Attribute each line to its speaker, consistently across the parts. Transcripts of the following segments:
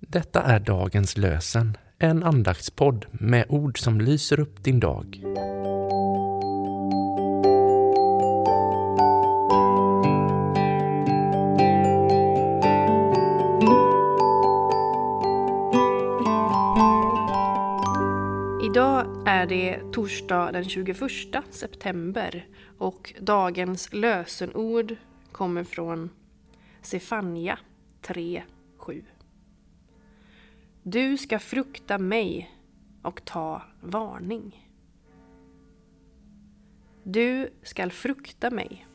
Speaker 1: Detta är dagens lösen, en andaktspodd med ord som lyser upp din dag.
Speaker 2: Idag är det torsdag den 21 september och dagens lösenord kommer från Sefania 3.7. Du ska frukta mig och ta varning. Du skall frukta mig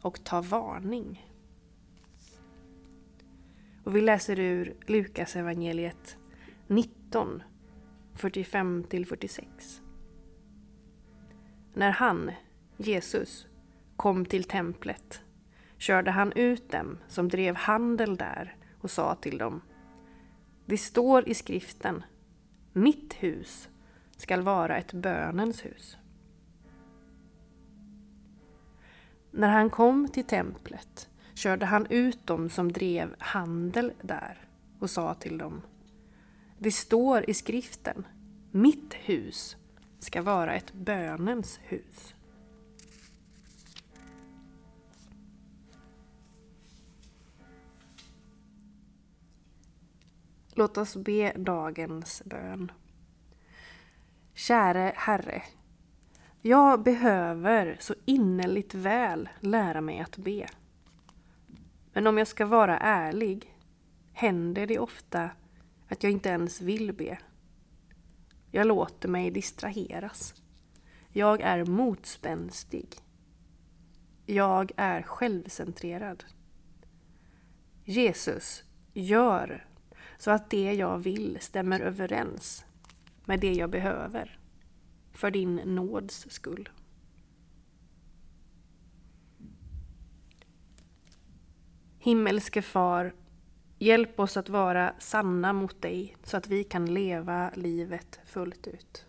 Speaker 2: och ta varning. Och vi läser ur Lukas evangeliet 19, 45-46. När han, Jesus, kom till templet körde han ut dem som drev handel där och sa till dem det står i skriften Mitt hus skall vara ett bönens hus. När han kom till templet körde han ut dem som drev handel där och sa till dem Det står i skriften Mitt hus ska vara ett bönens hus. Låt oss be dagens bön. Käre Herre. Jag behöver så innerligt väl lära mig att be. Men om jag ska vara ärlig händer det ofta att jag inte ens vill be. Jag låter mig distraheras. Jag är motspänstig. Jag är självcentrerad. Jesus, gör så att det jag vill stämmer överens med det jag behöver. För din nåds skull. Himmelske Far, hjälp oss att vara sanna mot dig så att vi kan leva livet fullt ut.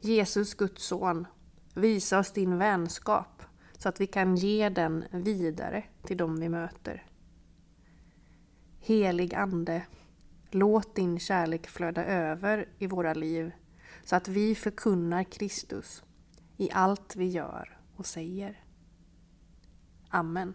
Speaker 2: Jesus, Guds son, visa oss din vänskap så att vi kan ge den vidare till dem vi möter. Helig Ande, låt din kärlek flöda över i våra liv så att vi förkunnar Kristus i allt vi gör och säger. Amen.